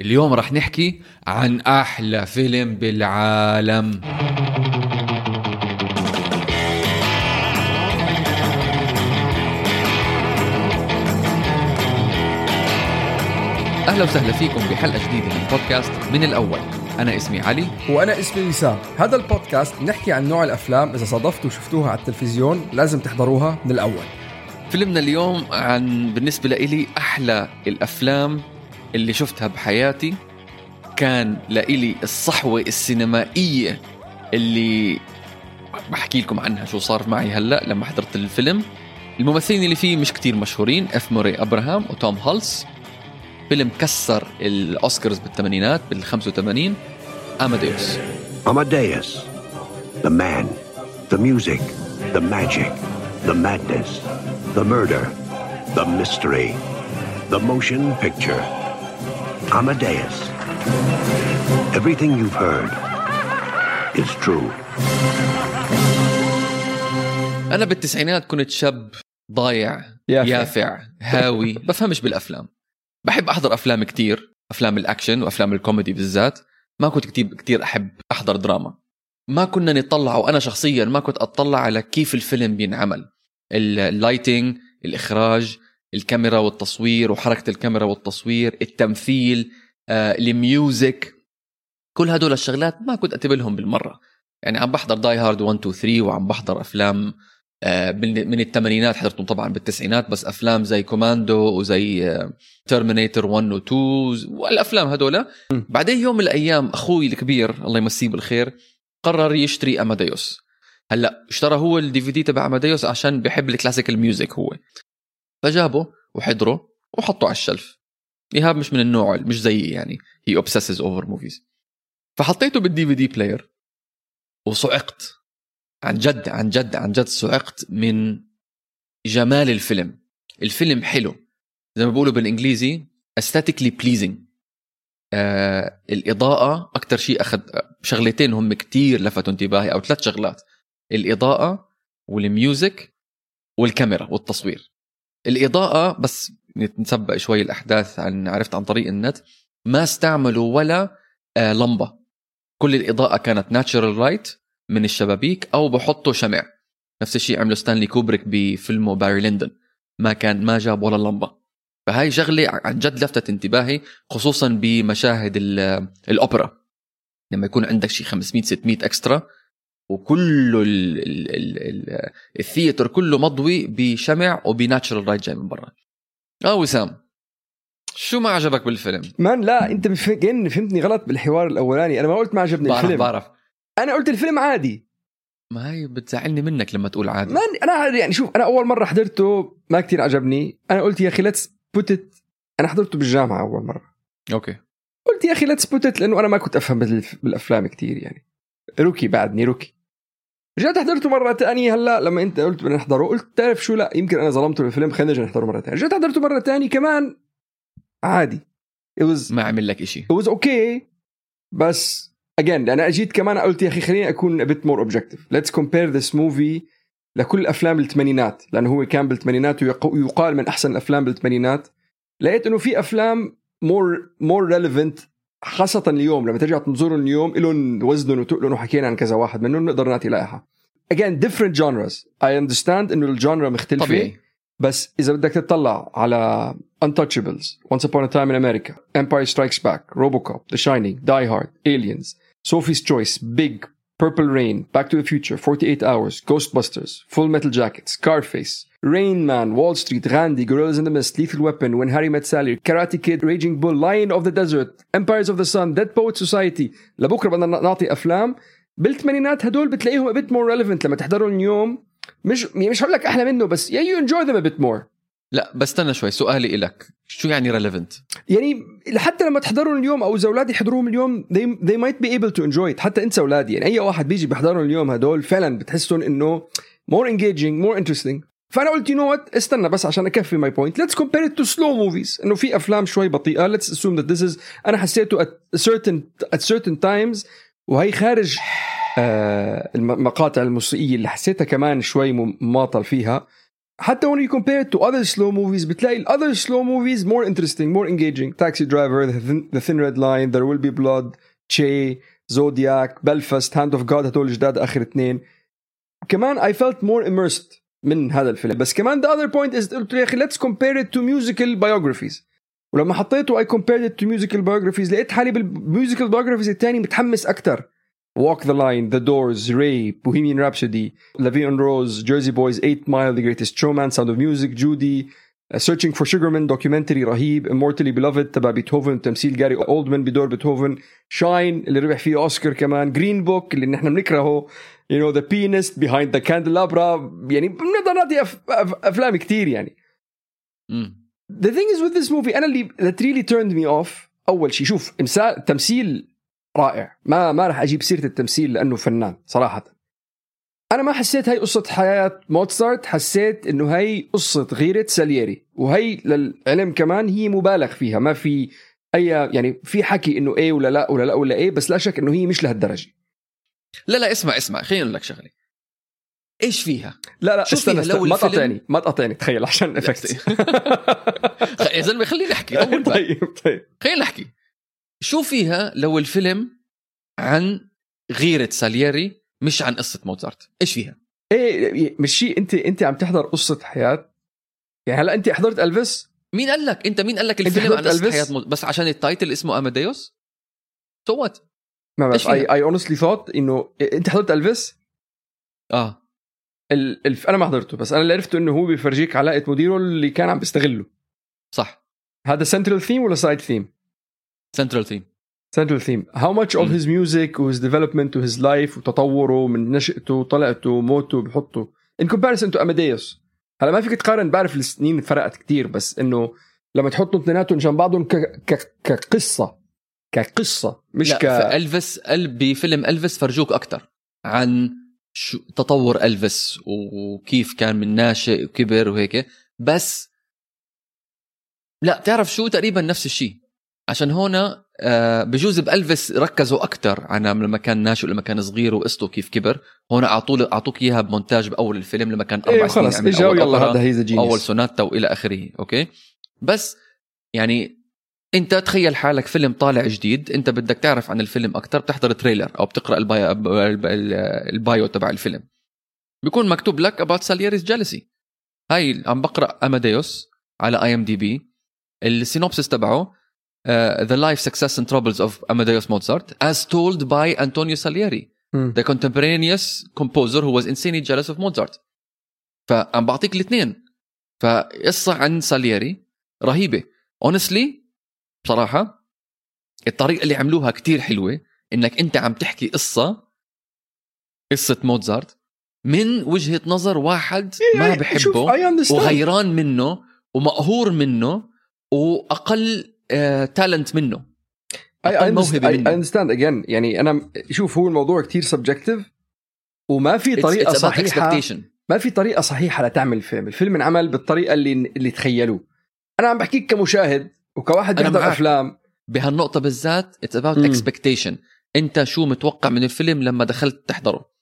اليوم رح نحكي عن أحلى فيلم بالعالم. أهلا وسهلا فيكم بحلقة جديدة من بودكاست من الأول. أنا اسمي علي. وأنا اسمي وسام هذا البودكاست نحكي عن نوع الأفلام إذا صادفتوا وشفتوها على التلفزيون لازم تحضروها من الأول. فيلمنا اليوم عن بالنسبة لإلي أحلى الأفلام اللي شفتها بحياتي كان لإلي الصحوة السينمائية اللي بحكي لكم عنها شو صار معي هلأ لما حضرت الفيلم. الممثلين اللي فيه مش كتير مشهورين F. Murray Abraham و Tom Hulce فيلم كسر الأوسكارز بالثمانينات بال 85 Amadeus Amadeus. The man, the music, the magic, the madness, the murder, the mystery, the motion picture. Amadeus. Everything you've heard is true. أنا بالتسعينات كنت شاب ضايع يافع. يافع هاوي بفهمش بالأفلام بحب أحضر أفلام كتير أفلام الأكشن وأفلام الكوميدي بالذات ما كنت كتير كتير أحب أحضر دراما ما كنا نطلع وأنا شخصيا ما كنت أطلع على كيف الفيلم بينعمل ال lighting الإخراج الكاميرا والتصوير وحركة الكاميرا والتصوير التمثيل آه، ال music. كل هدول الشغلات ما كنت انتبه لهم بالمرة. يعني عم بحضر Die Hard 1 2 3 وعم بحضر أفلام آه، من الثمانينات حضرتهم طبعا بالتسعينات بس أفلام زي Commando وزي Terminator 1 و 2 والأفلام هدول. بعدين يوم من الأيام أخوي الكبير الله يمسيه بالخير قرر يشتري اماديوس هلأ اشترى هو ال DVD تبع اماديوس عشان بحب ال classical music هو. فجابه وحضره وحطه على ال shelf. إيهاب مش من النوع مش زيي يعني. he obsesses over movies فحطيته بال DVD player وصعقت. عن جد عن جد عن جد صعقت من جمال الفيلم. الفيلم حلو. زي ما بيقولوا بالإنجليزي aesthetically pleasing. آه الإضاءة أكثر شيء أخذ شغلتين هم كتير لفتوا انتباهي أو ثلاث شغلات. الإضاءة وال music والكاميرا والتصوير. الإضاءة بس نتسبق شوي الأحداث عن عرفت عن طريق النت ما استعملوا ولا آه لمبة. كل الإضاءة كانت natural light من الشبابيك أو بحطوا شمع. نفس الشيء عمله ستانلي كوبريك بفيلمه Barry Lyndon ما كان ما جاب ولا لمبة. فهاي شغلة عن جد لفتت انتباهي خصوصا بمشاهد ال- الأوبرا. لما يكون عندك شيء 500 600 extra وكله ال ال ال ال ال theater كله مضوي بشمع وب natural light جاي من برا. آه وسام شو ما عجبك بالفيلم؟ man لا انت كأن فهمتني غلط بالحوار الأولاني. أنا ما قلت ما عجبني بعرف الفيلم. بعرف. أنا قلت الفيلم عادي. ما هي بتزعلني منك لما تقول عادي. man أنا يعني شوف أنا أول مرة حضرته ما كتير عجبني. أنا قلت يا أخي let's put it أنا حضرته بالجامعة أول مرة. أوكي. قلت يا أخي let's put it لأنه أنا ما كنت أفهم بالأفلام كتير يعني. rookie بعدني rookie. رجعت حضرته مرة تانية هلا لما انت قلت بدنا نحضره قلت تعرف شو؟ لا يمكن أنا ظلمته بالفيلم خلينا نرجع نحضره مرة تانية. رجعت حضرته مرة تانية كمان عادي. It was ما عمل لك إشي. It was okay بس again أنا أجيت كمان قلت يا أخي خليني أكون a bit more objective. Let's compare this movie لكل افلام الثمانينات لأنه هو كان بالثمانينات ويق- ويقال من أحسن الأفلام بالثمانينات. لقيت إنه في أفلام more more relevant خاصة اليوم لما ترجع تنظرهم اليوم لهم وزنهم وتقلهم وحكينا عن كذا واحد منهم نقدر نعطي لائحة again different genres I understand انه الجانرا مختلفة طبيعي بس اذا بدك تطلع على Untouchables, Once Upon a Time in America, Empire Strikes Back, RoboCop, The Shining, Die Hard, Aliens, Sophie's Choice, Big, Purple Rain, Back to the Future, 48 Hours, Ghostbusters, Full Metal Jacket, Scarface, Rain Man, Wall Street, Gandhi, Gorillas in the Mist, Lethal Weapon, When Harry Met Sally, Karate Kid, Raging Bull, Lion of the Desert, Empires of the Sun, Dead Poet Society لبكره بدنا نعطي افلام بالثمانينات هدول بتلاقيهم a bit more relevant لما تحضرهم اليوم مش يعني مش هقول لك احلى منه بس yeah, you enjoy them a bit more لا بس استنى شوي سؤالي إلك. شو يعني relevant يعني حتى لما تحضرهم اليوم أو اذا أولادي يحضروهم اليوم they, they might be able to enjoy it. حتى انت أولادي. يعني أي واحد بيجي بيحضرهم اليوم هدول فعلا بتحسهم إنه more engaging more interesting. فأنا قلت you know what استنى بس عشان أكفي my point let's compare it to slow movies إنه في أفلام شوي بطيئة. let's assume that this is أنا حسيته at certain at certain times وهي خارج آه المقاطع الموسيقية اللي حسيتها كمان شوي مماطل فيها. حتى when you compare it to other slow movies بتلاقي ال other slow movies more interesting more engaging Taxi Driver The Thin, the thin Red Line There Will Be Blood Che Zodiac Belfast Hand of God هدول جداد اخر اثنين كمان I felt more immersed من هذا الفيلم بس كمان the other point is قلت يا أخي let's compare it to musical biographies ولما حطيته I compared it to musical biographies لقيت حالي بالميوزيكال biographies الثاني متحمس أكثر Walk the Line, The Doors, Ray, Bohemian Rhapsody, La Vie en Rose, Jersey Boys, 8 Mile, The Greatest Showman, Sound of Music, Judy, uh, Searching for Sugarman, documentary رهيب, Immortally Beloved تبع بيتهوفن, تمثيل جاري أولدمان بدور بيتهوفن, Shine اللي ربح فيه أوسكار كمان, Green Book اللي نحن بنكرهه, you know, The Pianist, Behind the Candelabra, يعني بنقدر نعطي أف... أف... أفلام كتير يعني. مم. The thing is with this movie أنا اللي that really turned me off أول شيء شوف إمسا- تمثيل رائع. ما ما راح أجيب سيرة التمثيل لأنه فنان صراحة. أنا ما حسيت هاي قصة حياة موتسارت حسيت إنه هاي قصة غيرة سالييري وهي للعلم كمان هي مبالغ فيها. ما في أي يعني في حكي إنه إيه ولا لا ولا لا ولا إيه بس لا شك إنه هي مش لهالدرجة. لا لا اسمع اسمع خليني أقول لك شغلة. إيش فيها؟ لا لا شو استنى, استنى ما تقاطعني ما تقاطعني تخيل عشان افكت يا زلمة خليني أحكي. طيب طيب. خلينا نحكي شو فيها لو الفيلم عن غيرة سالييري مش عن قصة موزارت؟ إيش فيها؟ إيه مش شيء أنت أنت عم تحضر قصة حياة؟ يعني هلأ أنت حضرت ألفيس؟ مين قال لك؟ أنت مين قال لك الفيلم عن حضرت قصة ألفيس؟ حياة موز... بس عشان ال title اسمه أماديوس؟ سوت ما إيش بعرف؟ I I honestly thought إنه أنت حضرت ألفيس؟ آه. ال... الف... أنا ما حضرته بس أنا اللي عرفته إنه هو بيفرجيك علاقة مديره اللي كان عم بيستغله. صح. هذا central theme ولا side theme central theme central theme how much of. his music و his development و his life وتطوره من نشأته وطلعته وموته بحطه in comparison to اماديوس هلا ما فيك تقارن بعرف السنين فرقت كتير بس إنه لما تحطهم اثنيناتهم جنب بعضهم ك... ك... كقصة. كقصة مش لا ك. فالفيس ال... بفيلم ألفيس فرجوك أكثر عن شو تطور ألفيس وكيف كان من ناشئ وكبر وهيك. بس لا تعرف شو؟ تقريبا نفس الشيء. عشان هون آه، بجوز بألفيس ركزوا أكثر عن لما كان ناشئ لما كان صغير وقصته كيف كبر. هون أعطوا أعطوك إياها بمونتاج بأول الفيلم لما كان أربع إيه سنين خلص اجا أوبرا. هذا his أول سوناتا وإلى آخره أوكي؟ بس يعني أنت تخيل حالك فيلم طالع جديد أنت بدك تعرف عن الفيلم أكثر بتحضر trailer أو بتقرأ ال bio, ال bio تبع الفيلم. بيكون مكتوب لك about Salieri's jealousy. هاي عم بقرأ اماديوس على IMDb ال synopsis تبعه The Life, Success and Troubles of Amadeus Mozart as told by Antonio Salieri مم. the contemporaneous composer who was insanely jealous of Mozart. فعم بعطيك الاثنين فقصة عن سالييري رهيبة honestly بصراحة الطريقة اللي عملوها كتير حلوة إنك أنت عم تحكي قصة قصة موزارت من وجهة نظر واحد ما بحبه وغيران منه ومقهور منه وأقل تالنت منه. أقل موهبة I منه. understand again. يعني أنا شوف هو الموضوع كتير subjective وما في It's- طريقة it's about صحيحه. ما في طريقة صحيحة لتعمل فيلم. الفيلم انعمل بالطريقة اللي اللي تخيلوه. أنا عم بحكيك كمشاهد وكواحد معك. أفلام. بهالنقطة بالذات it's about مم. expectation. أنت شو متوقع من الفيلم لما دخلت تحضره؟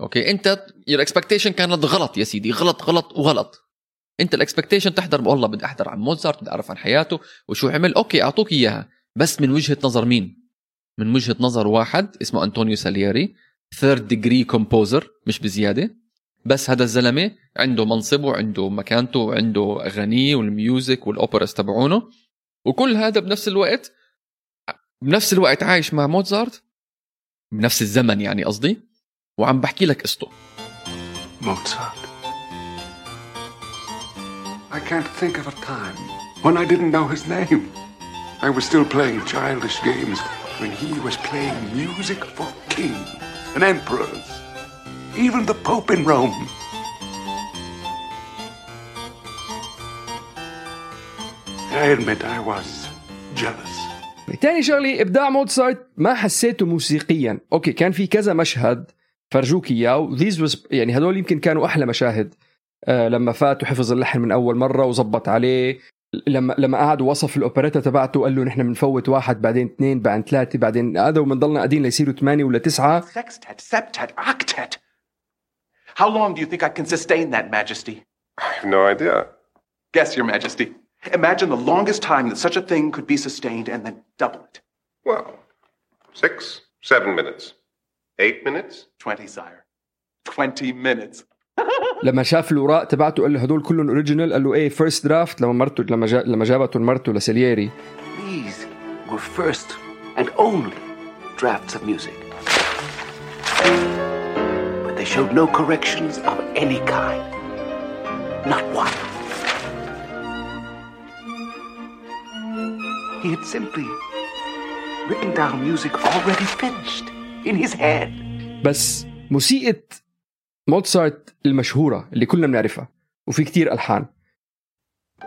أوكي؟ أنت your expectation كانت غلط يا سيدي. غلط غلط وغلط. انت ال expectation تحضر والله بدي أحضر عن موزارت بدي أعرف عن حياته وشو عمل. أوكي أعطوك إياها. بس من وجهة نظر مين؟ من وجهة نظر واحد اسمه أنطونيو سالييري third degree composer مش بزيادة. بس هذا الزلمة عنده منصبه وعنده مكانته وعنده أغانيه وال music وال operas تبعونه. وكل هذا بنفس الوقت بنفس الوقت عايش مع موزارت بنفس الزمن يعني قصدي. وعم بحكي لك قصته. Mozart. I can't think of a time when I didn't know his name. I was still playing childish games when he was playing music for kings and emperors, even the Pope in Rome. I admit I was jealous. تاني شغلي ابداع موتسارت ما حسيته موسيقيا اوكي كان في كذا مشهد فرجوك اياه ذيز was يعني هدول يمكن كانوا احلى مشاهد آه لما فات وحفظ اللحن من اول مره وزبط عليه لما لما قعد ووصف الاوبريتا تبعته قال له نحن بنفوت واحد بعدين اثنين بعدين ثلاثة بعدين هذا وبنضلنا قاعدين ليصيروا ثمانيه ولا تسعه Sextet, septet, octet. How long do you think I can sustain that, Majesty? I have no idea. Guess, Your Majesty. Imagine the longest time that such a thing could be sustained and then double it. Well, six, seven minutes. Eight minutes? 20, sire. 20 minutes. لما شاف الاوراق تبعته قال له هدول كلهم original قال له إيه first draft لما مرته لما جا لما جابته مرته لسالييري These were first and only drafts of music. But they showed no corrections of any kind. Not one. He had simply written down music already finished in his head. بس موسيقى موتسارت المشهورة اللي كلنا بنعرفها وفي كتير ألحان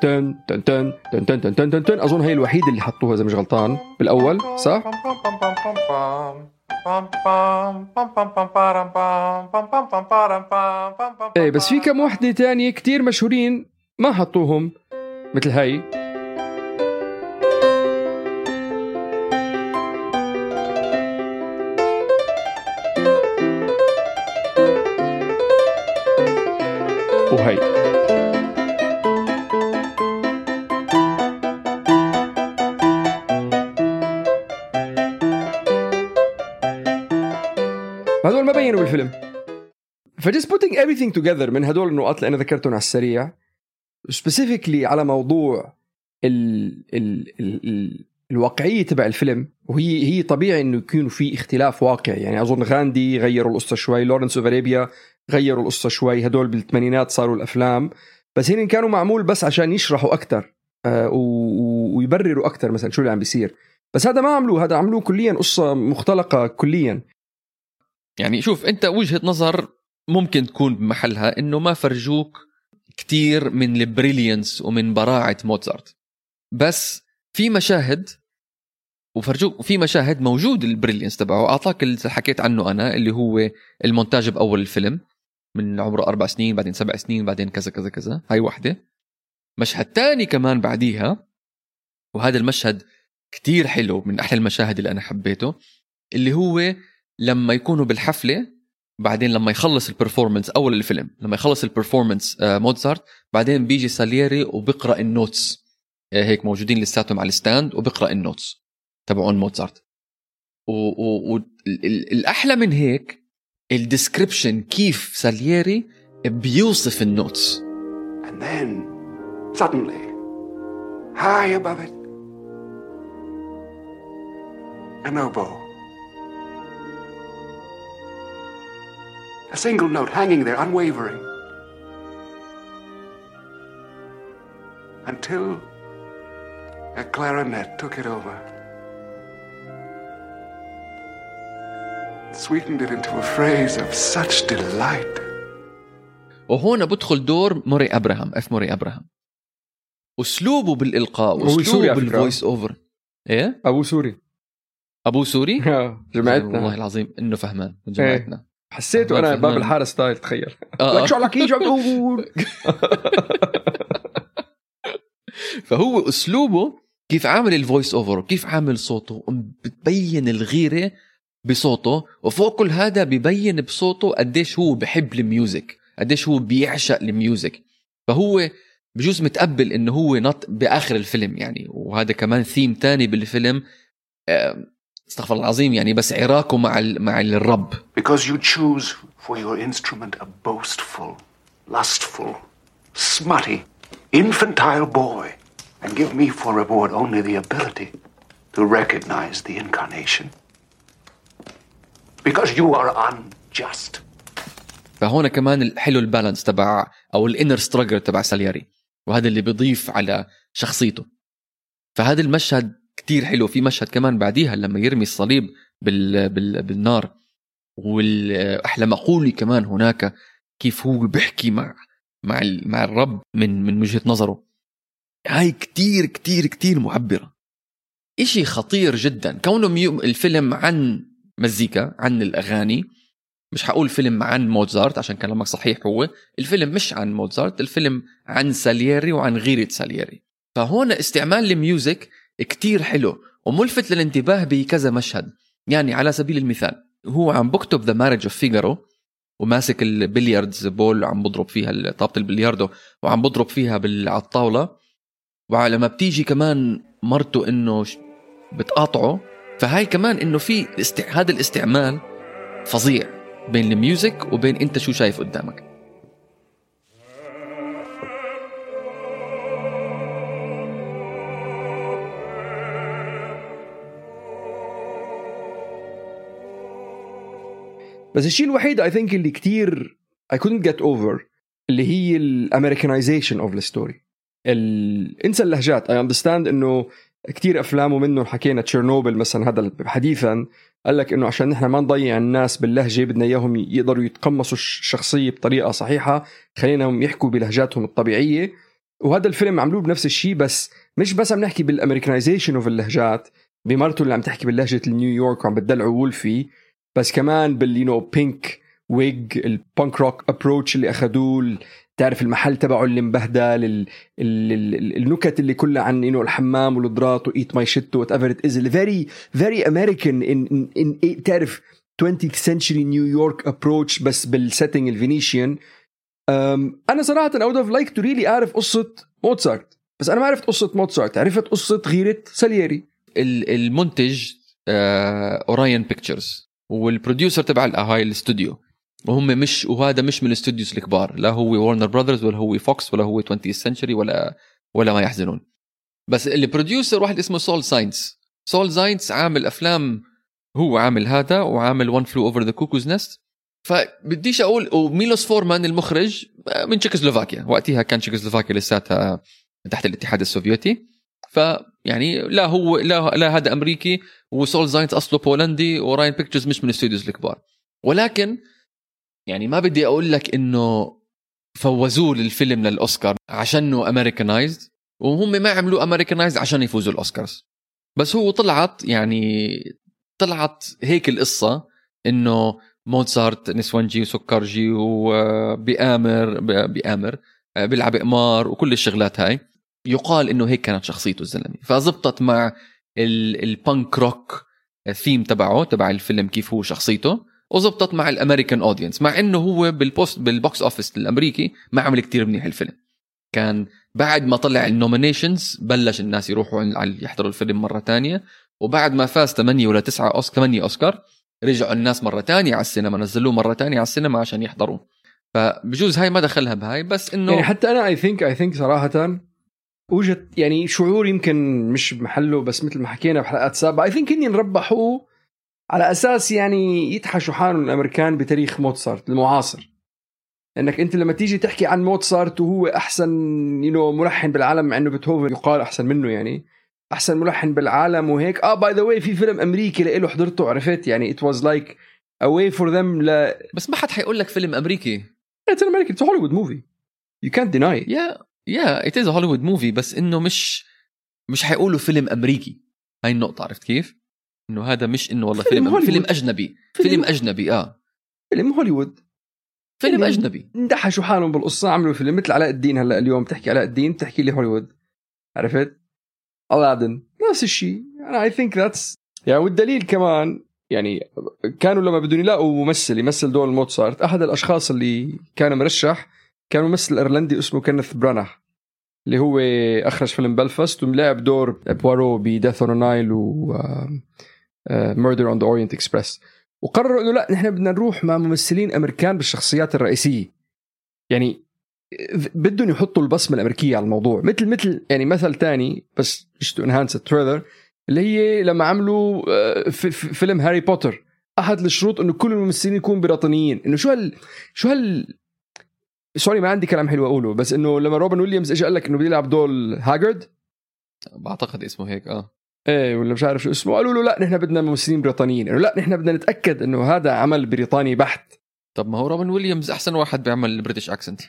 تن تن تن تن تن تن تن تن, تن. أظن هي الوحيده اللي حطوها إذا مش غلطان بالأول صح؟ إيه بس في كم وحدة تانية كتير مشهورين ما حطوهم مثل هاي وهي. هذول ما بينوا بالفيلم. ف just putting everything together من هدول النقاط اللي أنا ذكرتهم على السريع specifically على موضوع ال ال ال ال الواقعية تبع الفيلم وهي هي طبيعي إنه يكون في اختلاف واقعي. يعني أظن غاندي غيروا القصة شوي لورنس أوف أرابيا غيروا القصة شوي. هدول بالثمانينات صاروا الأفلام. بس هن كانوا معمول بس عشان يشرحوا أكثر آه ويبرروا أكثر مثلا شو اللي عم بيصير. بس هذا ما عملوه. هذا عملوه كليا قصة مختلقة كليا. يعني شوف أنت وجهة نظر ممكن تكون بمحلها إنه ما فرجوك كتير من ال brilliance ومن براعة موتزارت. بس في مشاهد وفرجوك في مشاهد موجود ال brilliance تبعه. اعطاك اللي حكيت عنه أنا اللي هو المونتاج بأول الفيلم. من عمره أربع سنين بعدين سبع سنين بعدين كذا كذا كذا. هاي وحدة. مشهد تاني كمان بعديها وهذا المشهد كتير حلو من أحلى المشاهد اللي أنا حبيته اللي هو لما يكونوا بالحفلة بعدين لما يخلص ال performance أول الفيلم لما يخلص ال performance آه، موتزارت بعدين بيجي سالييري وبيقرأ ال notes. آه، هيك موجودين لساتهم على ال stand وبيقرأ ال notes تبعون موتزارت والاحلى من هيك الديسكريبشن كيف سالييري بيوصف النوتس And then, suddenly, high above it, an oboe. A single note hanging there, unwavering. Until a clarinet took it over. Sweetened it into a phrase of such delight. وهون بدخل دور موري أبراهام اف موري أبراهام. أسلوبه بالإلقاء هو سوري اسلوبه. بال voice over إيه؟ أبو سوري. ابوه سوري؟ آه، جماعتنا والله العظيم إنه فهمان من جماعتنا حسيته أنا فهمان. باب الحاره style تخيل. آه،. لك شو كيف عم تقول فهو أسلوبه كيف عامل ال voice over وكيف عامل صوته بتبين الغيرة بصوته وفوق كل هذا ببين بصوته قديش هو بحب ال music قديش هو بيعشق ال music فهو بجوز متقبل إنه هو نط بآخر الفيلم يعني وهذا كمان ثيم تاني بالفيلم استغفر الله العظيم يعني بس عراقه مع مع الرب Because you choose for your instrument a boastful, lustful, smutty, infantile boy, and give me for reward only the ability to recognize the incarnation. Because you are unjust. فهون كمان الحلو البالانس تبع أو الانر ستراجل تبع سالياري. وهذا اللي بيضيف على شخصيته. فهذا المشهد كتير حلو. في مشهد كمان بعديها لما يرمي الصليب بال... بال... بالنار. والاحلى مقولي كمان هناك كيف هو بيحكي مع مع ال... مع الرب من من وجهة نظره. هاي كتير كتير كتير معبره إشي خطير جدا. كونه. الفيلم عن مزيكا عن الأغاني. مش حقول فيلم عن موزارت عشان كلامك صحيح هو. الفيلم مش عن موزارت الفيلم عن سالييري وعن غيرة سالييري. فهون استعمال ال music كتير حلو وملفت للانتباه بكذا مشهد. يعني على سبيل المثال هو عم بكتب The Marriage of Figaro وماسك ال billiards ball عم بضرب فيها طابة البلياردو وعم بضرب فيها على الطاوله ولما بتيجي كمان مرته إنه بتقاطعه فهاي كمان إنه في است... هذا الاستعمال فظيع بين ال music وبين أنت شو شايف قدامك. بس الشيء الوحيد I think اللي كتير I couldn't get over اللي هي ال Americanization of ال story انسى اللهجات. I understand إنه كتير افلام ومنهم حكينا تشيرنوبل مثلا هذا حديثا قال لك إنه عشان نحن ما نضيع الناس باللهجة بدنا إياهم يقدروا يتقمصوا الشخصية بطريقة صحيحة خليناهم يحكوا بلهجاتهم الطبيعية. وهذا الفيلم عملوه بنفس الشيء بس مش بس عم نحكي بال Americanization of اللهجات بمرته اللي عم تحكي بلهجه نيويورك وعم بتدلعوا وولفي بس كمان بال يو نو بينك ويج البانك روك ابروتش اللي أخذوه تعرف المحل تبعه اللي مبهدل ال ال ال النكت اللي كلها عن يو الحمام والدرات وايت ماي شيت وات ايفر ات از فيري فيري امريكان ان تعرف 20th century نيويورك ابروتش بس بالسيتنج الفينيشيان أنا صراحة I would have liked to really أعرف قصة موتسارت بس أنا ما عرفت قصة موتسارت عرفت قصة غيرة سالييري ال- المنتج آه، Orion Pictures وال producer تبع ال- هاي الاستوديو وهم مش وهذا مش من ال studios الكبار. لا هو Warner Brothers ولا هو Fox ولا هو 20th Century ولا ولا ما يحزنون. بس ال producer واحد اسمه سول ساينس سول ساينس عامل أفلام هو عامل هذا وعامل One Flew Over the Cuckoo's Nest فبديش أقول وميلوس فورمان المخرج من تشيكوسلوفاكيا وقتها كان تشيكوسلوفاكيا لساتها تحت الاتحاد السوفيتي. فيعني لا هو لا لا هذا أمريكي وسول زاينز أصله بولندي و Orion Pictures مش من ال studios الكبار. ولكن يعني ما بدي أقول لك إنه فوزوه للفيلم للأوسكار عشانه Americanized وهم ما عملوه Americanized عشان يفوزوا الأوسكارز. بس هو طلعت يعني طلعت هيك القصة إنه موزارت نسوانجي وسكرجي وبيأمر بيأمر بيلعب قمار وكل الشغلات هاي. يقال إنه هيك كانت شخصيته الزلمة. فزبطت مع ال- punk rock theme تبعه تبع الفيلم كيف هو شخصيته. وزبطت مع ال American audience مع إنه هو بالبوست بال box office الأمريكي ما عمل كتير منيح الفيلم. كان بعد ما طلع ال nominations بلش الناس يروحوا يحضروا الفيلم مرة تانية وبعد ما فاز 8 ولا 9 اوسكار 8 أوسكار رجعوا الناس مرة تانية على السينما نزلوه مرة تانية على السينما عشان يحضروه. فبجوز هاي ما دخلها بهاي بس إنه يعني حتى أنا I think I think صراحة وجد يعني شعور يمكن مش بمحله بس مثل ما حكينا بحلقات سابقة I think هن ربحوه على أساس يعني يدحشوا حالهم الأمريكان بتاريخ موتسارت المعاصر. إنك أنت لما تيجي تحكي عن موتسارت وهو أحسن you ملحن بالعالم مع إنه بيتهوفن يقال أحسن منه يعني أحسن ملحن بالعالم وهيك. آه by the way في فيلم أمريكي له حضرته عرفت؟ يعني it was like way for them ل بس ما حد حيقول لك فيلم أمريكي. It's a Hollywood movie. You can't deny it. yeah yeah it is Hollywood movie بس إنه مش مش حيقولوا فيلم أمريكي. هاي النقطة عرفت كيف؟ إنه هذا مش إنه والله فيلم فيلم. فيلم أجنبي. فيلم- فيلم أجنبي آه. فيلم هوليوود. فيلم أجنبي. اندحشوا حالهم بالقصة عملوا فيلم مثل علاء الدين هلأ اليوم تحكي علاء الدين بتحكي لي هوليوود. عرفت؟ ألادن. نفس الشيء. أنا I think that's يعني والدليل كمان يعني كانوا لما بدهم يلاقوا ممثل يمثل دور موتسارت أحد الأشخاص اللي كان مرشح كان ممثل إيرلندي اسمه كينيث برانح اللي هو أخرج فيلم بلفاست ولعب دور بوارو ب Death on Nile و Murder on the Orient Express وقرروا إنه لا نحن بدنا نروح مع ممثلين أمريكان بالشخصيات الرئيسية. يعني بدهم يحطوا البصمة الأمريكية على الموضوع. مثل مثل يعني مثل تاني بس to enhance ال trailer اللي هي لما عملوا آه، في في فيلم هاري بوتر أحد الشروط إنه كل الممثلين يكونوا بريطانيين. إنه شو هال شو هال sorry ما عندي كلام حلو أقوله بس إنه لما روبن ويليامز اجى قال لك إنه بده يلعب دور هاجرد. بعتقد اسمه هيك آه. إيه ولا مش عارف شو اسمه. قالوا له لا نحن بدنا ممثلين بريطانيين. انه لا نحن بدنا نتأكد إنه هذا عمل بريطاني بحت. طب ما هو روبن ويليامز أحسن واحد بيعمل البريتش أكسنت.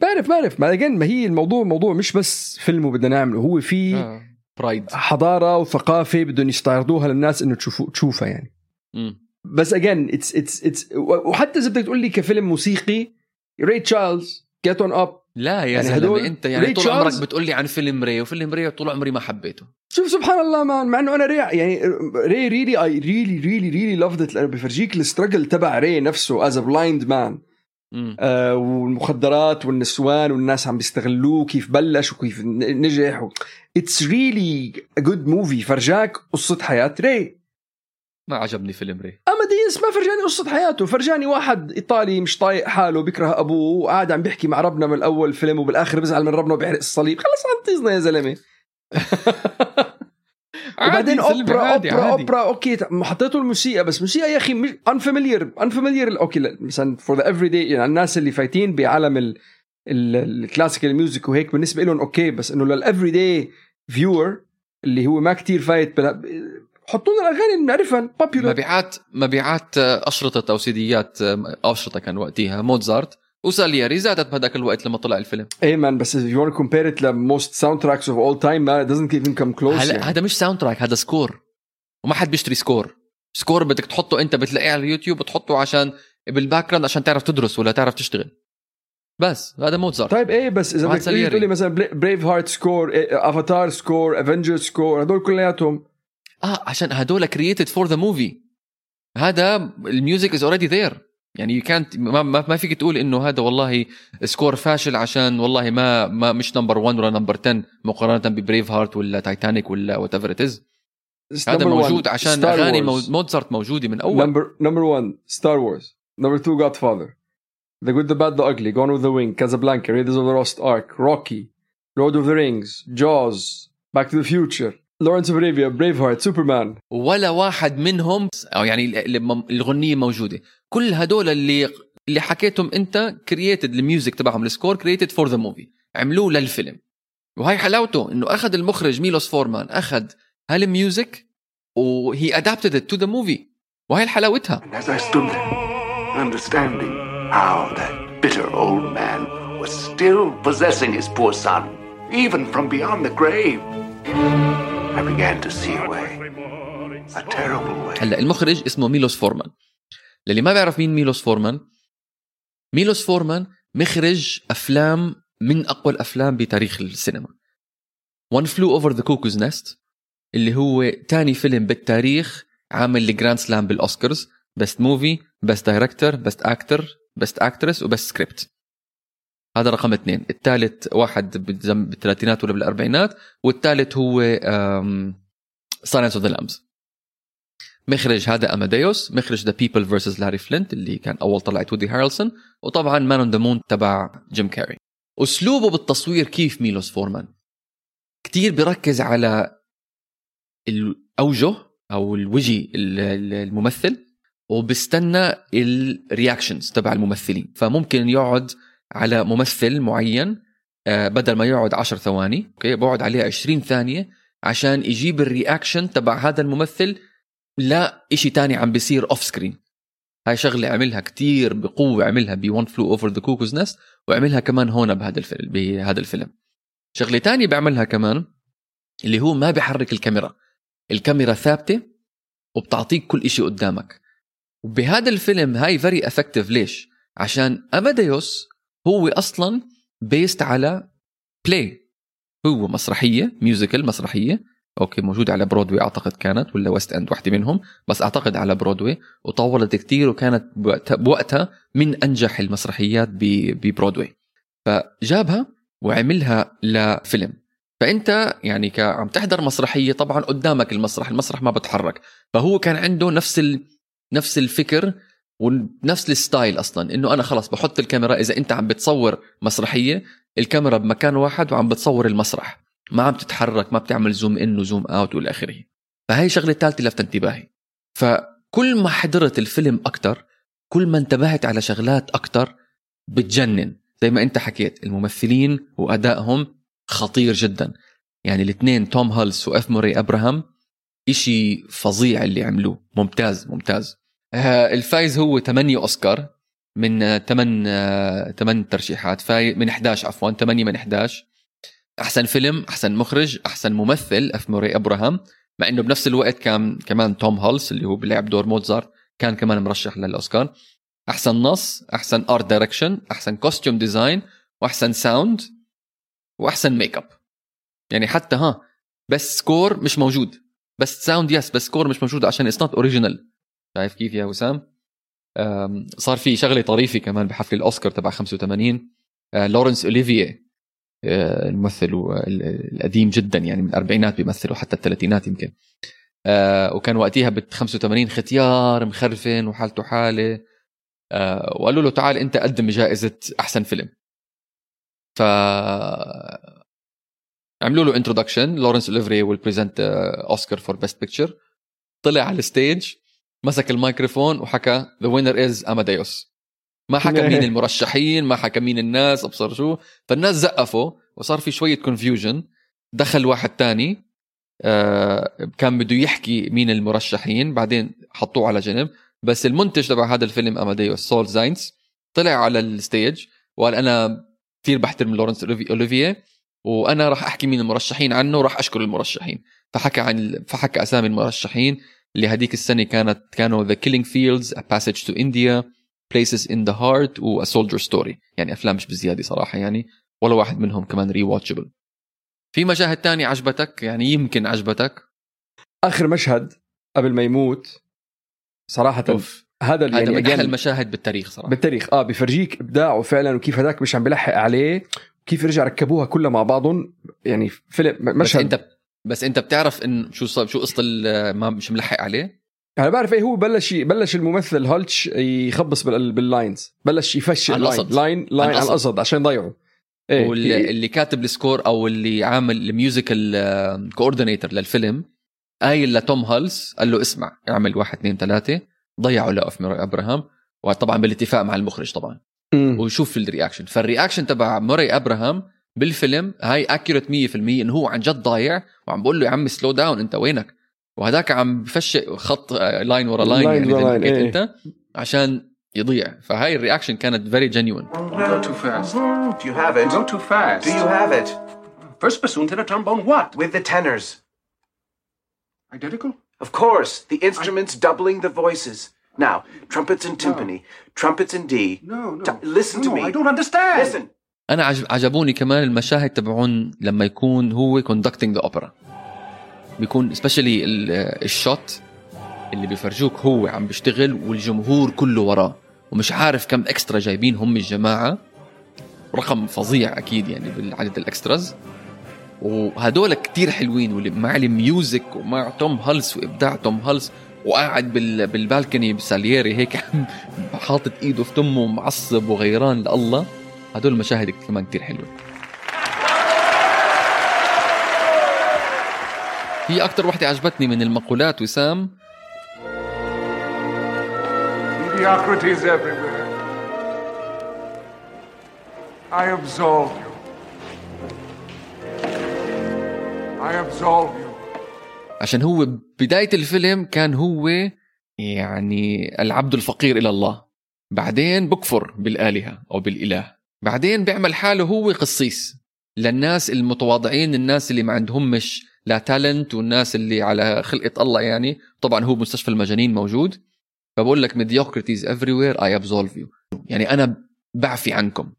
بعرف بعرف. ما ما هي الموضوع موضوع مش بس فيلم وبدنا نعمله. هو في آه. برايد حضارة وثقافة بدهم يستعرضوها للناس إنه تشوفوا تشوفها يعني. مم. بس اجين اتس اتس اتس وحتى إذا بدك تقول لي كفيلم موسيقي ري تشارلز جيت اون اب لا يا يعني زلمة أنت يعني طول عمرك بتقول لي عن فيلم ري وفيلم ري طول عمري ما حبيته. شوف سبحان الله مان مع إنه أنا ري يعني ري really I really really really loved it لأنه بفرجيك ال struggle تبع ري نفسه as a blind man. آه والمخدرات والنسوان والناس عم بيستغلوه كيف بلش وكيف نجح it's really good movie فرجاك قصة حياة ري. ما عجبني فيلم ري. اماديس ما فرجاني قصة حياته. فرجاني واحد إيطالي مش طايق حاله بيكره أبوه وقاعد عم بيحكي مع ربنا من اول فيلم وبالآخر بزعل من ربنا وبيحرق الصليب. خلص طيزنا يا زلمة. وبعدين أوبرا عادي، أوبرا عادي. أوبرا okay حطيته الموسيقى بس موسيقى يا أخي مش unfamiliar unfamiliar okay لا، مثلا for the everyday يعني الناس اللي فايتين بعالم ال ال classical music وهيك بالنسبة لهم okay بس إنه لل everyday viewer اللي هو ما كتير فايت بلا حطوا لنا الأغاني اللي بنعرفها popular مبيعات مبيعات آه، أشرطة أو سيديات آه، أشرطة كان وقتها موزارت وساليري زادت بهذاك الوقت لما طلع الفيلم؟ I mean بس if you want to compare it ل most soundtracks of all time ما doesn't even come close هلا يعني. هذا مش soundtrack هذا score وما حد بيشتري score score بدك تحطه انت بتلاقيه على اليوتيوب بتحطه عشان بال background عشان تعرف تدرس ولا تعرف تشتغل. بس هذا موزارت طيب إيه بس إذا بدك. تقول لي مثلا Braveheart score Avatar score Avenger score هدول كلياتهم. آه عشان هدول created for the movie هذا ال music is already there يعني يو كانت ما, ما, ما فيك تقول إنه هذا والله score فاشل عشان والله ما ما مش number 1 ولا number 10 مقارنة ب Braveheart ولا تايتانيك ولا whatever it is هذا موجود عشان أغاني مو- موزارت موجودة من أول. نمبر نمبر 1 ستار وورز نمبر 2 جاد فاذر The Good, the Bad, the Ugly, Gone with the Wind, Casablanca, Raiders of the Lost Ark, Rocky, Lord of the Rings, Jaws, Back to the Future, Lawrence of Arabia, Braveheart, Superman. ولا واحد منهم أو يعني ال- ال- الغنية موجودة. كل هدول اللي اللي حكيتهم أنت created ال music تبعهم ال score created for the movie عملوه للفيلم. وهي حلاوته إنه أخذ المخرج ميلوس فورمان أخذ هال music وهي adapted to the movie وهي حلاوتها. And as I stood there, understanding how that bitter old man was still possessing his poor son, even from beyond the grave, هلا المخرج اسمه ميلوس فورمان. للي ما بيعرف مين ميلوس فورمان ميلوس فورمان مخرج أفلام من أقوى الأفلام بتاريخ السينما. One Flew Over the Cuckoo's Nest اللي هو تاني فيلم بالتاريخ عامل ال grand slam بال Oscars best movie best director best actor best actress و best script هذا رقم اثنين. الثالث واحد بالثلاثينات ولا بالأربعينات والثالث هو Silence of the Lambs مخرج هذا اماديوس مخرج The People versus Larry Flynt اللي كان أول طلعت وودي هارلسون وطبعا Man on the Moon تبع جيم كاري أسلوبه بالتصوير كيف ميلوس فورمان؟ كتير بركز على الاوجه أو الوجه ال- ال- الممثل وبستنى ال reactions تبع الممثلين. فممكن يقعد على ممثل معين آه، بدل ما يقعد 10 ثواني okay بقعد عليه 20 ثانية عشان يجيب ال reaction تبع هذا الممثل لا إشي تاني عم بيصير off screen هاي شغلة عملها كتير بقوة عملها ب One Flew Over the Cuckoo's Nest وعملها كمان هون بهذا الفيلم بهذا الفيلم. شغلة تانية بيعملها كمان اللي هو ما بيحرك الكاميرا. الكاميرا ثابتة وبتعطيك كل إشي قدامك. وبهذا الفيلم هاي very effective ليش؟ عشان اماديوس هو أصلا based على play هو مسرحية musical مسرحية. okay موجودة على برودوي أعتقد كانت ولا West End واحدة منهم. بس أعتقد على برودوي وطولت كتير وكانت بوقتها, من أنجح المسرحيات ببرودوي فجابها وعملها لفيلم. فأنت يعني عم تحضر مسرحية طبعا قدامك المسرح المسرح ما بتحرك. فهو كان عنده نفس ال... نفس الفكر ونفس ال style أصلا إنه أنا خلص بحط الكاميرا إذا أنت عم بتصور مسرحية الكاميرا بمكان واحد وعم بتصور المسرح. ما عم تتحرك ما بتعمل zoom in و zoom out والى آخره. فهي شغلة ثالثه لفت انتباهي. فكل ما حضرت الفيلم أكثر كل ما انتبهت على شغلات أكثر بتجنن. زي ما أنت حكيت الممثلين وأدائهم خطير جدا. يعني الاثنين توم هالس واف موري أبراهام إشي فظيع اللي عملوه. ممتاز ممتاز. الفايز هو 8 أوسكار من 8 8 ترشيحات. فاي من 11 عفوا 8 من 11 أحسن فيلم أحسن مخرج أحسن ممثل أف موري أبراهام. مع إنه بنفس الوقت كان كمان توم هولس اللي هو بيلعب دور موزارت كان كمان مرشح للأوسكار. أحسن نص أحسن art direction أحسن costume design وأحسن sound وأحسن ميك اب يعني حتى ها بس score مش موجود. بس sound yes بس score مش موجود عشان it's not original شايف كيف يا وسام؟ صار في شغلة طريفة كمان بحفل الأوسكار تبع 85 آه، لورنس اوليفيه آه، الممثل القديم جدا يعني من الأربعينات بيمثل وحتى الثلاثينات يمكن. آه، وكان وقتها بال 85 ختيار مخرفن وحالته حالة. وقالوا له تعال أنت قدم جائزة أحسن فيلم. ف عملوا له introduction لورنس اوليفييه will present Oscar for best picture طلع على ال stage مسك الميكروفون وحكى the winner is Amadeus ما حكى مين المرشحين ما حكى مين الناس أبصر شو. فالناس زقفوا وصار في شوية confusion دخل واحد تاني آه، كان بده يحكي مين المرشحين بعدين حطوه على جنب. بس المنتج تبع هذا الفيلم اماديوس سول زاينز طلع على ال stage وقال أنا كثير بحترم لورنس أوليفييه وأنا راح أحكي مين المرشحين عنه وراح أشكر المرشحين. فحكى عن فحكى أسامي المرشحين اللي هذيك السنة كانت كانوا The Killing Fields A Passage to India Places in the Heart و A Soldier Story. يعني أفلام مش بزيادة صراحة يعني ولا واحد منهم كمان rewatchable في مشاهد تانية عجبتك؟ يعني يمكن عجبتك. آخر مشهد قبل ما يموت صراحة أوف. هذا اللي هذا يعني من أحلى المشاهد بالتاريخ صراحة. بالتاريخ. آه بفرجيك إبداعه فعلا وكيف هذاك مش عم بلحق عليه كيف رجع ركبوها كلها مع بعضهم. يعني فيلم بس مشهد أنت بس انت بتعرف إن شو صار شو قصة ال- ما مش ملحق عليه أنا بعرف إيه هو بلش بلش الممثل هالتش يخبص بال- باللاينز بلش يفشل على لاين. لاين لاين على. القصد عشان يضيعه واللي إيه. اللي كاتب ال score أو اللي عامل ال musical coordinator للفيلم قايل لتوم هالس قال له اسمع اعمل واحد اثنين ثلاثة ضيعوا ل اف موري أبراهام وطبعا بالاتفاق مع المخرج طبعا. وشوف ال reaction فال reaction تبع موري أبراهام بالفيلم هاي accurate 100% انه هو عن جد ضايع وعم بقول له يا عم slow down انت وينك وهذاك عم بفشق خط آه، line ورا line يعني ورا line، إيه. انت عشان يضيع فهاي الرياكشن كانت فيري جينيون Go too fast. Do you have it? Go too fast. Do you have it? First bassoon, trombone, what? With the tenors. Identical? Of course, the instruments doubling the voices. Now, trumpets and timpani, trumpets and D. No, no. T- listen no, to no, me. I don't understand. Listen. أنا عجب عجبوني كمان المشاهد تبعون لما يكون هو conducting ذا اوبرا بيكون سبيشلي ال shot اللي بيفرجوك هو عم بيشتغل والجمهور كله وراه. ومش عارف كم extra جايبين هم الجماعة. رقم فظيع أكيد يعني بالعدد ال extras وهدول كتير حلوين واللي مع ال music ومع توم هالس وإبداع توم هالس. وقاعد بال بال balcony بسالييري هيك حاطط إيده في تمه ومعصب وغيران لله. هدول المشاهد كمان كتير حلوة هي أكتر وحدة عجبتني من المقولات وسام Mediocrity is everywhere. I absolve you. I absolve you. عشان هو بداية الفيلم كان هو يعني العبد الفقير إلى الله بعدين بكفر بالآلهة أو بالإله بعدين بيعمل حاله هو قصيص للناس المتواضعين الناس اللي ما عندهمش لا talent والناس اللي على خلقة الله يعني. طبعا هو بمستشفى المجانين موجود. فبقول لك mediocrity is everywhere I absolve you. يعني أنا بعفي عنكم.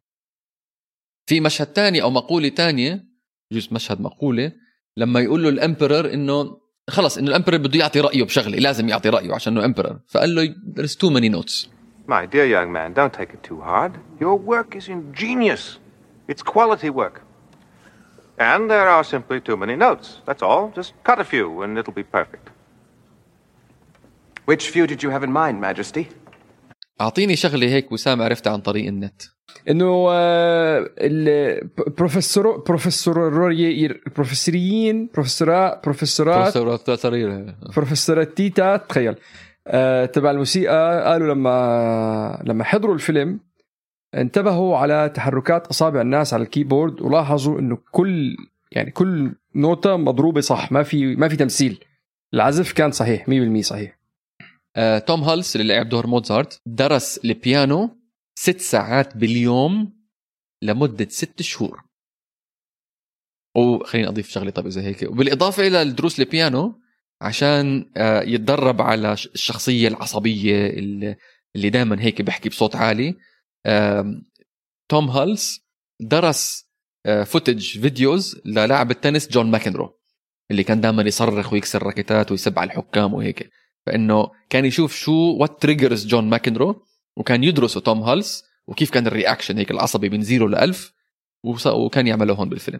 في مشهد تاني أو مقولة تانية جزء مشهد مقولة لما يقول له ال emperor إنه خلص إنه ال emperor بده يعطي رأيه بشغلة لازم يعطي رأيه عشان إنه emperor فقال له there's too many notes. My dear young man, don't take it too hard. Your work is ingenious. It's quality work. And there are simply too many notes. That's all. Just cut a few and it'll be perfect. Which few did you have in mind, Majesty? اعطيني شغله هيك وسام عرفتها عن طريق النت انه آه، البروفيسور بروفيسور بروفيسوريين بروفيسورات بروفيسورات بروفيسور بروفيسوراتيتا تخيل آه، تبع الموسيقى قالوا لما لما حضروا الفيلم انتبهوا على تحركات أصابع الناس على الكيبورد ولاحظوا إنه كل يعني كل نوتة مضروبة صح ما في ما في تمثيل. العزف كان صحيح 100% صحيح. آه، توم هالس اللي لعب دور موزارت درس البيانو ست ساعات باليوم لمدة ست شهور. وخليني أضيف شغلة طيب زي هيك. وبالإضافة إلى الدروس البيانو عشان آه، يتدرب على الشخصية العصبية اللي دائما هيك بحكي بصوت عالي. توم هالس درس footage فيديوز للاعب التنس جون ماكنرو اللي كان دائما يصرخ ويكسر راكيتات ويسب على الحكام وهيك. فإنه كان يشوف شو what triggers جون ماكنرو وكان يدرسوا توم هالس وكيف كان ال reaction هيك العصبي من zero ل 1000 وص- وكان يعملوه هون بالفيلم.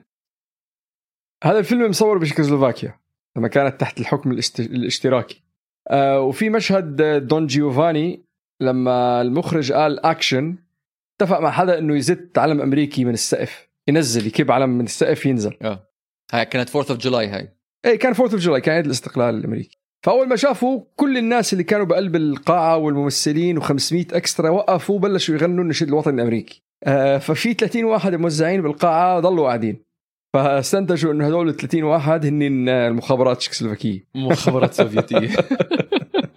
هذا الفيلم مصور بشيكوسلوفاكيا لما كانت تحت الحكم. الاشتراكي. آه وفي مشهد دون جيوفاني لما المخرج قال اكشن اتفق مع حدا إنه يزت علم أمريكي من السقف ينزل يكب علم من السقف ينزل. هاي كانت 4 of July هاي. إيه كان 4 of July كان عيد الاستقلال الأمريكي. فأول ما شافوا كل الناس اللي كانوا بقلب القاعة والممثلين و500 extra وقفوا وبلشوا يغنوا النشيد الوطني الأمريكي. آه ففي 30 واحد موزعين بالقاعة ضلوا قاعدين. فاستنتجوا إنه هدول ال 30 واحد هن المخابرات التشيكوسلوفاكيه مخابرات سوفيتية.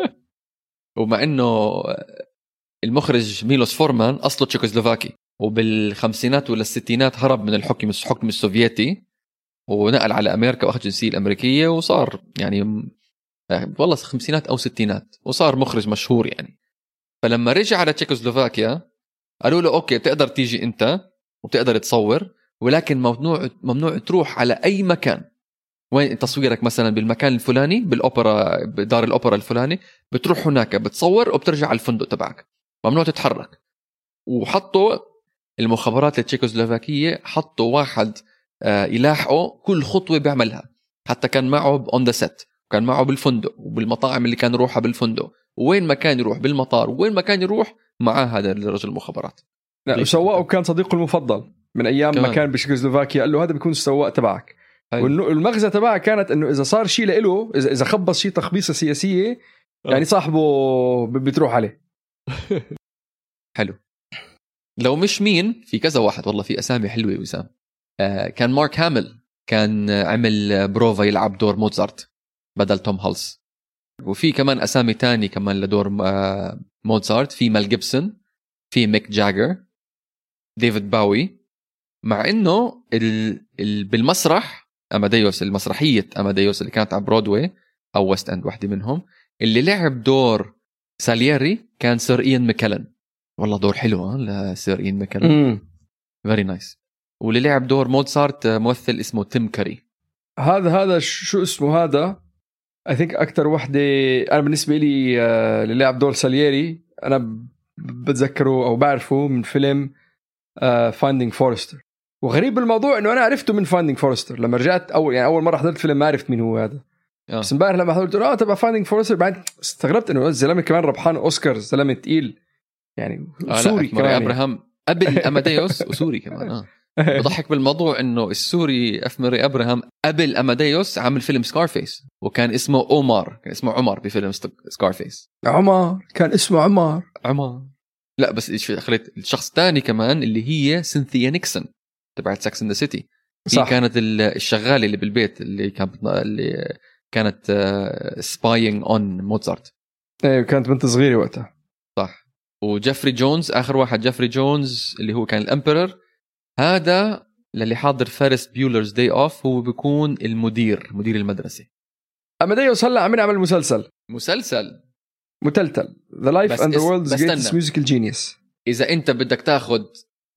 ومع إنه المخرج ميلوس فورمان أصله تشيكوسلوفاكي وبالخمسينات ولا الستينات هرب من الحكم الحكم السوفيتي ونقل على أمريكا وأخذ الجنسيه الأمريكية وصار يعني والله خمسينات أو ستينات وصار مخرج مشهور يعني. فلما رجع على تشيكوسلوفاكيا قالوا له okay بتقدر تيجي أنت وبتقدر تصور ولكن ممنوع ممنوع تروح على أي مكان. وين تصويرك مثلا بالمكان الفلاني بالاوبرا بدار الأوبرا الفلاني بتروح هناك بتصور وبترجع على الفندق تبعك. ممنوع تتحرك. وحطوا المخابرات التشيكوسلوفاكية حطوا واحد آه، يلاحقه كل خطوة بيعملها. حتى كان معه on the set كان معه بالفندق وبالمطاعم اللي كان يروحها بالفندق. وين ما كان يروح بالمطار وين ما كان يروح معاه هذا الرجل المخابرات. لا ليش؟ وسواقه كان صديقه المفضل. من أيام ما كمان. كان بتشيكوسلوفاكيا قال له هذا بيكون السواق تبعك. والمغزى تبعها كانت إنه إذا صار شيء له اذا إذا خبص شيء تخبيصة سياسية يعني صاحبه بتروح عليه. حلو. لو مش مين في كذا واحد والله في أسامي حلوة وسام. آه كان مارك هامل كان آه، عمل بروفا يلعب دور موزارت بدل توم هالس. وفي كمان أسامي تاني كمان لدور آه موزارت في مال جيبسون في ميك جاجر ديفيد باوي. مع إنه ال... ال... بالمسرح أماديوس المسرحية أماديوس اللي كانت على برودواي أو ويست إند واحدة منهم اللي لعب دور سالييري كان سير إيان ميكلن والله دور حلو ها لسير إيان ميكلن very nice واللي لعب دور موزارت آه، ممثل اسمه تيم كاري. هذا هذا شو اسمه هذا؟ I think أكثر وحدة أنا بالنسبة لي آه، اللي لعب دور سالييري أنا بتذكره أو بعرفه من فيلم Finding Forrester وغريب بالموضوع إنه أنا عرفته من Finding Forrester لما رجعت اول يعني أول مرة حضرت فيلم ما عرفت مين هو هذا. آه. بس امبارح لما حضرت آه تبع Finding Forrester بعد استغربت إنه الزلمة كمان ربحان أوسكار زلمة تقيل. يعني آه سوري ماري كمان أبراهام قبل اماديوس وسوري كمان آه. بضحك بالموضوع إنه السوري أف ماري أبراهام قبل اماديوس عمل فيلم Scarface وكان اسمه اومار كان اسمه عمر بفيلم Scarface عمر كان اسمه عمر. عمر. لا بس خليت الشخص الثاني كمان اللي هي سينثيا نيكسون تبعت Sex and the City هي صح. كانت ال- الشغالة اللي بالبيت اللي كانت اللي كانت spying on موزارت إيه كانت بنت صغيرة وقتها. صح. وجيفري جونز آخر واحد جيفري جونز اللي هو كان ال emperor هذا للي حاضر Ferris Bueller's Day Off هو بيكون المدير مدير المدرسة. اماديوس هلا عم يعمل مسلسل. مسلسل. متلتل. the life and the world's greatest. musical genius إذا أنت بدك تاخذ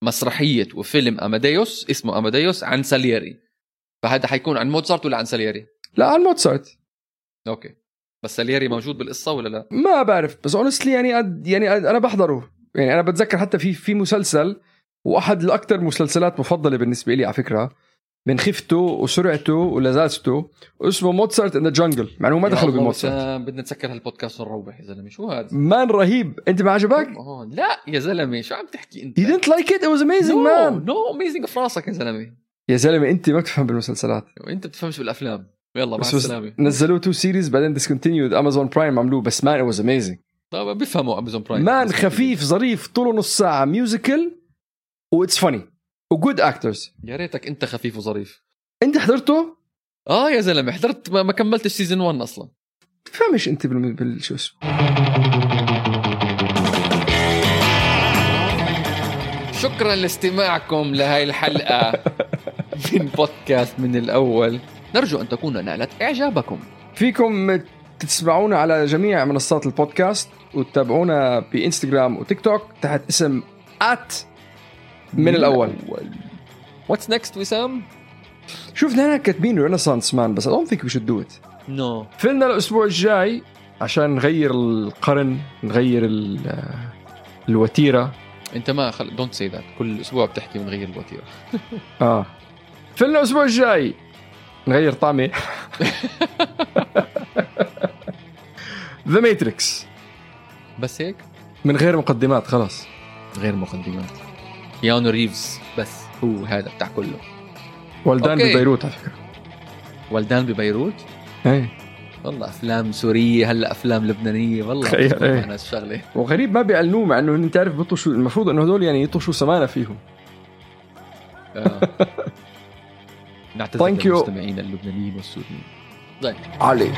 مسرحية وفيلم أماديوس اسمه أماديوس عن سالييري. فهذا حيكون عن موزارت ولا عن سالييري؟ لا عن موتسارت. okay. بس سالييري موجود بالقصة ولا لا؟ ما بعرف بس honestly يعني أد يعني أد أنا بحضره. يعني أنا بتذكر حتى في في مسلسل وأحد الاكثر مسلسلات مفضلة بالنسبة لي على فكرة. من خفته وسرعته ولذاذته اسمه Mozart in the Jungle مع انه ما دخلوا بموتسارت بدنا نسكر هالبودكاست ونروح يا زلمة. شو هذا؟ man رهيب. أنت ما عجبك؟ لا يا زلمة شو عم تحكي أنت؟ You didn't like it? It was amazing no man. no amazing في راسك يا زلمة. يا زلمة أنت ما بتفهم بالمسلسلات. وانت بتفهمش بالأفلام. يلا مع السلامة. نزلوه two series بعدين discontinued امازون برايم عملوه بس man it was amazing. طب بيفهموا امازون برايم man خفيف ظريف طوله نص ساعة musical و it's funny و good actors يا ريتك انت خفيف وظريف. انت حضرته؟ آه يا زلمة حضرت ما, ما كملتش season 1 أصلا. تفهمش انت بال, بال... شو اسمه. شكرا لاستماعكم لهي الحلقة من بودكاست من الأول. نرجو أن تكون نالت إعجابكم. فيكم تسمعونا على جميع منصات البودكاست وتتابعونا بإنستغرام وتيك توك تحت اسم at من الأول. What's next وسام شوف نحن كاتبين Renaissance Man بس I don't think we should do it. no فيلمنا الأسبوع الجاي عشان نغير القرن نغير ال الوتيرة. أنت ما خل... don't say that كل أسبوع بتحكي بنغير الوتيرة. آه. فيلم الأسبوع الجاي نغير طعمه The Matrix بس هيك؟ من غير مقدمات خلاص. غير مقدمات. كيانو ريفز بس هو هذا بتاع كله. ولدان okay. ببيروت على فكرة. ولدان ببيروت؟ إيه. والله أفلام سورية هلأ أفلام لبنانية والله تخيل، إيه. معنا الشغله وغريب ما بيعلنوه مع إنه انت عارف بيطوا المفروض إنه هدول يعني يطوا شو سمانة فيهم. آه. نعتذر Thank you. للمستمعين اللبنانيين والسوريين. طيب. علي.